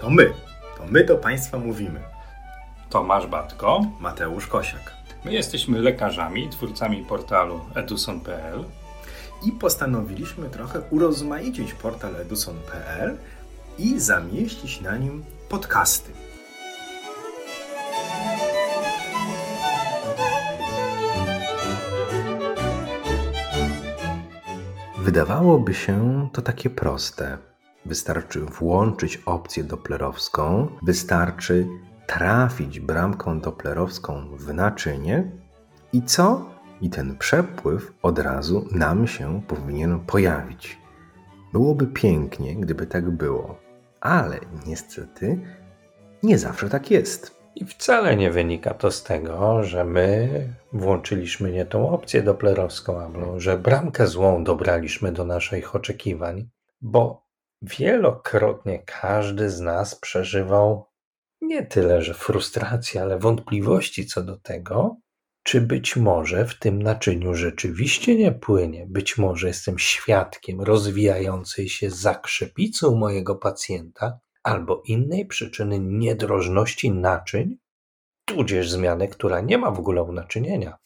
To my. To my do Państwa mówimy. Tomasz Batko. Mateusz Kosiak. My jesteśmy lekarzami, twórcami portalu eduson.pl I postanowiliśmy trochę urozmaicić portal eduson.pl i zamieścić na nim podcasty. Wydawałoby się to takie proste. Wystarczy włączyć opcję doplerowską, wystarczy trafić bramką doplerowską w naczynie i co? I ten przepływ od razu nam się powinien pojawić. Byłoby pięknie, gdyby tak było, ale niestety nie zawsze tak jest. I wcale nie wynika to z tego, że my włączyliśmy nie tą opcję doplerowską, albo że bramkę złą dobraliśmy do naszych oczekiwań, bo wielokrotnie każdy z nas przeżywał nie tyle, że frustrację, ale wątpliwości co do tego, czy być może w tym naczyniu rzeczywiście nie płynie, być może jestem świadkiem rozwijającej się zakrzepicy u mojego pacjenta albo innej przyczyny niedrożności naczyń, tudzież zmiany, która nie ma w ogóle unaczynienia.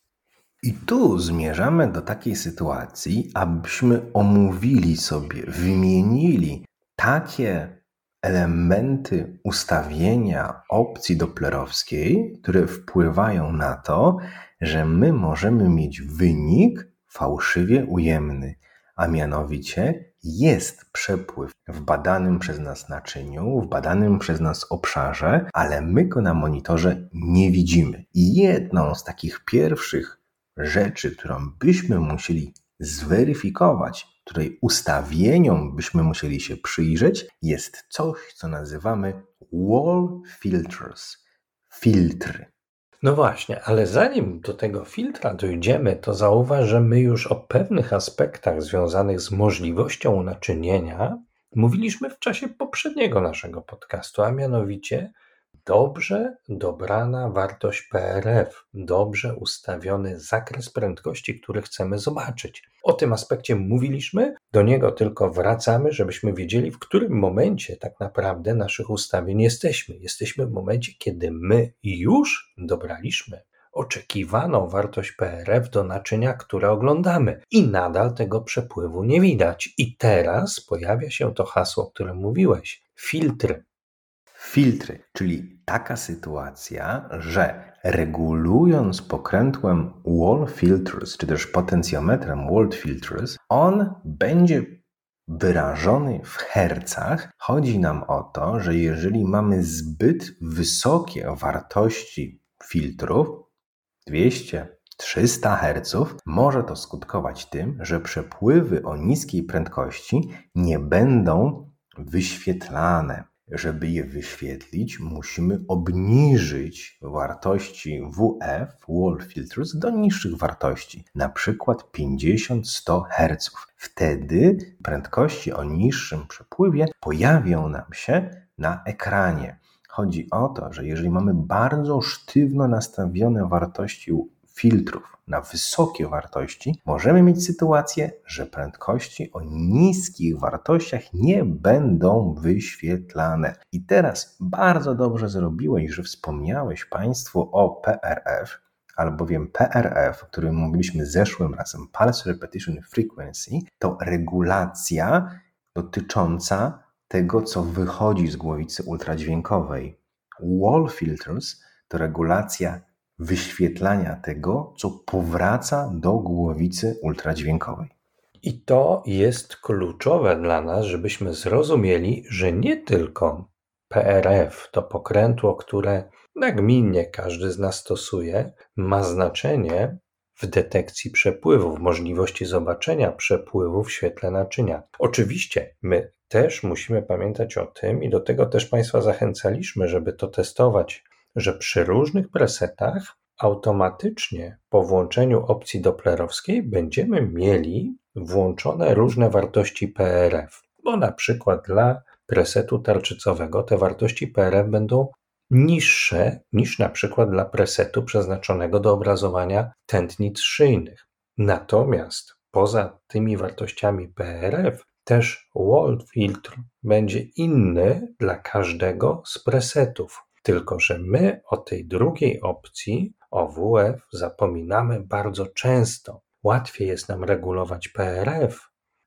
I tu zmierzamy do takiej sytuacji, abyśmy omówili sobie, wymienili takie elementy ustawienia opcji doplerowskiej, które wpływają na to, że my możemy mieć wynik fałszywie ujemny, a mianowicie jest przepływ w badanym przez nas naczyniu, w badanym przez nas obszarze, ale my go na monitorze nie widzimy. I jedną z takich pierwszych rzeczy, którą byśmy musieli zweryfikować, której ustawieniom byśmy musieli się przyjrzeć, jest coś, co nazywamy wall filters. Filtry. No właśnie, ale zanim do tego filtra dojdziemy, to zauważ, że my już o pewnych aspektach związanych z możliwością naczynienia mówiliśmy w czasie poprzedniego naszego podcastu, a mianowicie dobrze dobrana wartość PRF, dobrze ustawiony zakres prędkości, który chcemy zobaczyć. O tym aspekcie mówiliśmy, do niego tylko wracamy, żebyśmy wiedzieli, w którym momencie tak naprawdę naszych ustawień jesteśmy. Jesteśmy w momencie, kiedy my już dobraliśmy oczekiwaną wartość PRF do naczynia, które oglądamy i nadal tego przepływu nie widać. I teraz pojawia się to hasło, o którym mówiłeś filtry filtry, czyli taka sytuacja, że regulując pokrętłem wall filters, czy też potencjometrem wall filters, on będzie wyrażony w hercach. Chodzi nam o to, że jeżeli mamy zbyt wysokie wartości filtrów, 200, 300 Hz, może to skutkować tym, że przepływy o niskiej prędkości nie będą wyświetlane. Żeby je wyświetlić, musimy obniżyć wartości WF, Wall Filters, do niższych wartości, na przykład 50-100 Hz. Wtedy prędkości o niższym przepływie pojawią nam się na ekranie. Chodzi o to, że jeżeli mamy bardzo sztywno nastawione wartości filtrów na wysokie wartości, możemy mieć sytuację, że prędkości o niskich wartościach nie będą wyświetlane. I teraz bardzo dobrze zrobiłeś, że wspomniałeś Państwu o PRF, albowiem PRF, o którym mówiliśmy zeszłym razem, Pulse Repetition Frequency, to regulacja dotycząca tego, co wychodzi z głowicy ultradźwiękowej. Wall filters to regulacja wyświetlania tego, co powraca do głowicy ultradźwiękowej. I to jest kluczowe dla nas, żebyśmy zrozumieli, że nie tylko PRF, to pokrętło, które nagminnie każdy z nas stosuje, ma znaczenie w detekcji przepływów, możliwości zobaczenia przepływu w świetle naczynia. Oczywiście my też musimy pamiętać o tym i do tego też Państwa zachęcaliśmy, żeby to testować że przy różnych presetach automatycznie po włączeniu opcji doplerowskiej będziemy mieli włączone różne wartości PRF, bo na przykład dla presetu tarczycowego te wartości PRF będą niższe niż na przykład dla presetu przeznaczonego do obrazowania tętnic szyjnych. Natomiast poza tymi wartościami PRF Też wall filtr będzie inny dla każdego z presetów. Tylko, że my o tej drugiej opcji, o WF, zapominamy bardzo często. Łatwiej jest nam regulować PRF,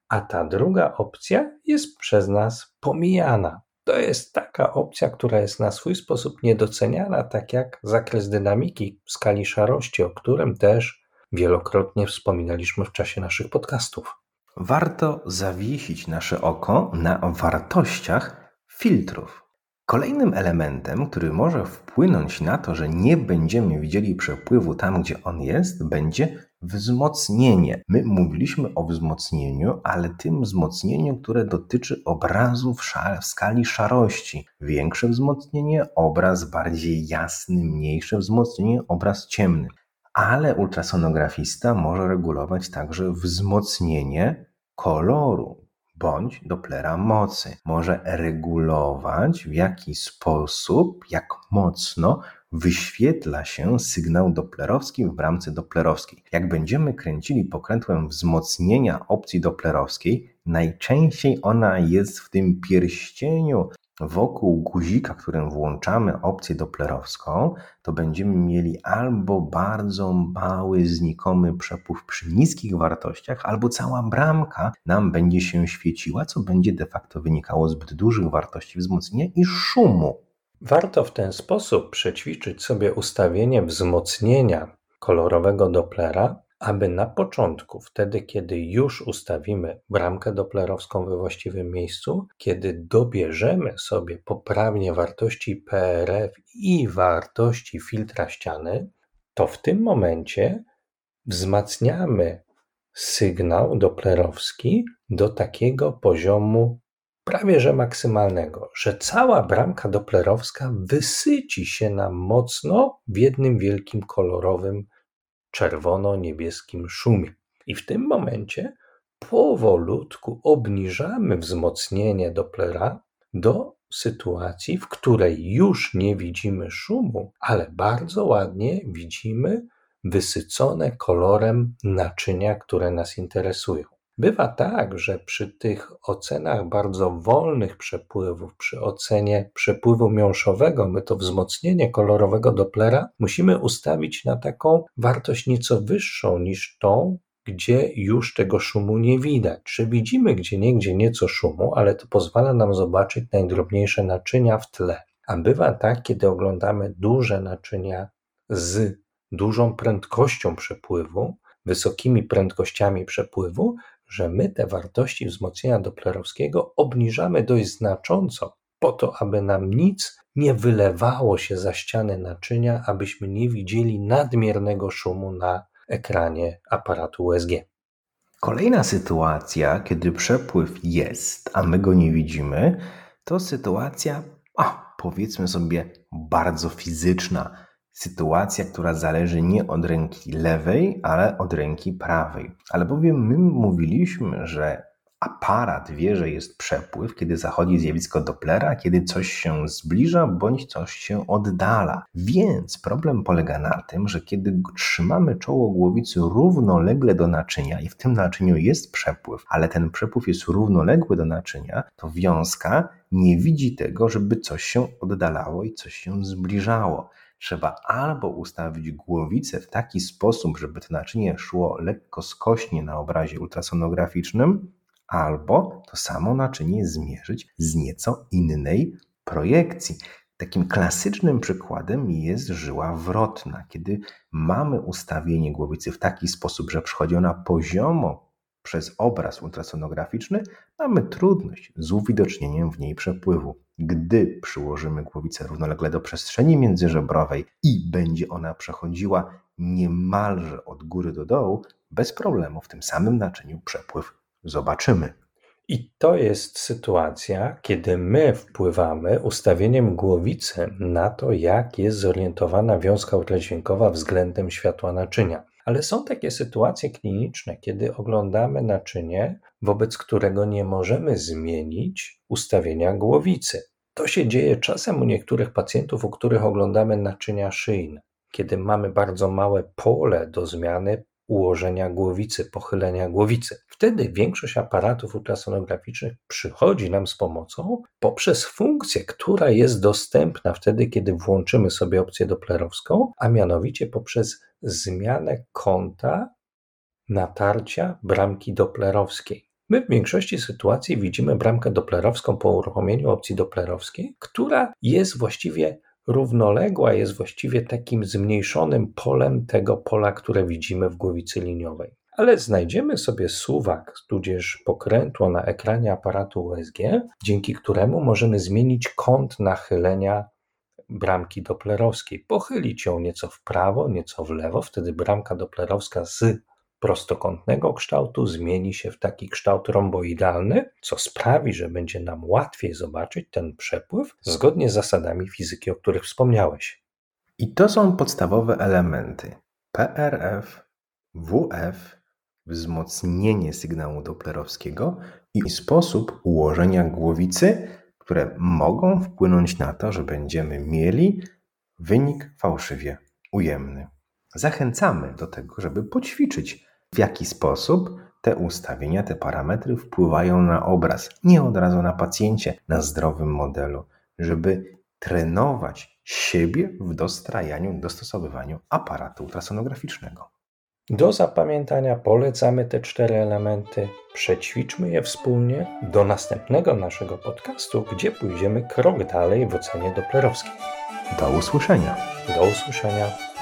a ta druga opcja jest przez nas pomijana. To jest taka opcja, która jest na swój sposób niedoceniana, tak jak zakres dynamiki skali szarości, o którym też wielokrotnie wspominaliśmy w czasie naszych podcastów. Warto zawiesić nasze oko na wartościach filtrów. Kolejnym elementem, który może wpłynąć na to, że nie będziemy widzieli przepływu tam, gdzie on jest, będzie wzmocnienie. My mówiliśmy o wzmocnieniu, ale tym wzmocnieniu, które dotyczy obrazu w, w skali szarości. Większe wzmocnienie, obraz bardziej jasny, mniejsze wzmocnienie, obraz ciemny. Ale ultrasonografista może regulować także wzmocnienie koloru bądź Dopplera mocy. Może regulować w jaki sposób, jak mocno wyświetla się sygnał doplerowski w bramce doplerowskiej. Jak będziemy kręcili pokrętłem wzmocnienia opcji doplerowskiej, najczęściej ona jest w tym pierścieniu wokół guzika, którym włączamy opcję doplerowską, to będziemy mieli albo bardzo mały, znikomy przepływ przy niskich wartościach, albo cała bramka nam będzie się świeciła, co będzie de facto wynikało zbyt dużych wartości wzmocnienia i szumu. Warto w ten sposób przećwiczyć sobie ustawienie wzmocnienia kolorowego Dopplera, aby na początku, wtedy kiedy już ustawimy bramkę doplerowską we właściwym miejscu, kiedy dobierzemy sobie poprawnie wartości PRF i wartości filtra ściany, to w tym momencie wzmacniamy sygnał doplerowski do takiego poziomu prawie że maksymalnego, że cała bramka doplerowska wysyci się nam mocno w jednym wielkim kolorowym czerwono-niebieskim szumie. I w tym momencie powolutku obniżamy wzmocnienie Dopplera do sytuacji, w której już nie widzimy szumu, ale bardzo ładnie widzimy wysycone kolorem naczynia, które nas interesują. Bywa tak, że przy tych ocenach bardzo wolnych przepływów, przy ocenie przepływu miąższowego, my to wzmocnienie kolorowego Dopplera musimy ustawić na taką wartość nieco wyższą niż tą, gdzie już tego szumu nie widać. Czy widzimy gdzie niegdzie nieco szumu, ale to pozwala nam zobaczyć najdrobniejsze naczynia w tle. A bywa tak, kiedy oglądamy duże naczynia z dużą prędkością przepływu, wysokimi prędkościami przepływu, że my te wartości wzmocnienia doplerowskiego obniżamy dość znacząco, po to, aby nam nic nie wylewało się za ściany naczynia, abyśmy nie widzieli nadmiernego szumu na ekranie aparatu USG. Kolejna sytuacja, kiedy przepływ jest, a my go nie widzimy, to sytuacja, a, powiedzmy sobie, bardzo fizyczna sytuacja, która zależy nie od ręki lewej, ale od ręki prawej. Ale bowiem my mówiliśmy, że aparat wie, że jest przepływ, kiedy zachodzi zjawisko Dopplera, kiedy coś się zbliża bądź coś się oddala. Więc problem polega na tym, że kiedy trzymamy czoło głowicy równolegle do naczynia i w tym naczyniu jest przepływ, ale ten przepływ jest równoległy do naczynia, to wiązka nie widzi tego, żeby coś się oddalało i coś się zbliżało trzeba albo ustawić głowicę w taki sposób, żeby to naczynie szło lekko skośnie na obrazie ultrasonograficznym, albo to samo naczynie zmierzyć z nieco innej projekcji. Takim klasycznym przykładem jest żyła wrotna, kiedy mamy ustawienie głowicy w taki sposób, że przychodzi ona poziomo przez obraz ultrasonograficzny, mamy trudność z uwidocznieniem w niej przepływu. Gdy przyłożymy głowicę równolegle do przestrzeni międzyżebrowej i będzie ona przechodziła niemalże od góry do dołu, bez problemu w tym samym naczyniu przepływ zobaczymy. I to jest sytuacja, kiedy my wpływamy ustawieniem głowicy na to, jak jest zorientowana wiązka ultradźwiękowa względem światła naczynia. Ale są takie sytuacje kliniczne, kiedy oglądamy naczynie, wobec którego nie możemy zmienić ustawienia głowicy. To się dzieje czasem u niektórych pacjentów, u których oglądamy naczynia szyjne. Kiedy mamy bardzo małe pole do zmiany ułożenia głowicy, pochylenia głowicy. Wtedy większość aparatów ultrasonograficznych przychodzi nam z pomocą poprzez funkcję, która jest dostępna wtedy, kiedy włączymy sobie opcję doplerowską, a mianowicie poprzez zmianę kąta natarcia bramki doplerowskiej. My w większości sytuacji widzimy bramkę doplerowską po uruchomieniu opcji doplerowskiej, która jest właściwie równoległa, jest właściwie takim zmniejszonym polem tego pola, które widzimy w głowicy liniowej. Ale znajdziemy sobie suwak, tudzież pokrętło na ekranie aparatu USG, dzięki któremu możemy zmienić kąt nachylenia bramki doplerowskiej, pochylić ją nieco w prawo, nieco w lewo, wtedy bramka doplerowska z prostokątnego kształtu zmieni się w taki kształt romboidalny, co sprawi, że będzie nam łatwiej zobaczyć ten przepływ zgodnie z zasadami fizyki, o których wspomniałeś. I to są podstawowe elementy PRF, WF, wzmocnienie sygnału doplerowskiego i sposób ułożenia głowicy, które mogą wpłynąć na to, że będziemy mieli wynik fałszywie ujemny. Zachęcamy do tego, żeby poćwiczyć w jaki sposób te ustawienia, te parametry wpływają na obraz, nie od razu na pacjencie, na zdrowym modelu, żeby trenować siebie w dostrajaniu, dostosowywaniu aparatu ultrasonograficznego. Do zapamiętania polecamy te cztery elementy. Przećwiczmy je wspólnie do następnego naszego podcastu, gdzie pójdziemy krok dalej w ocenie doplerowskiej. Do usłyszenia. Do usłyszenia.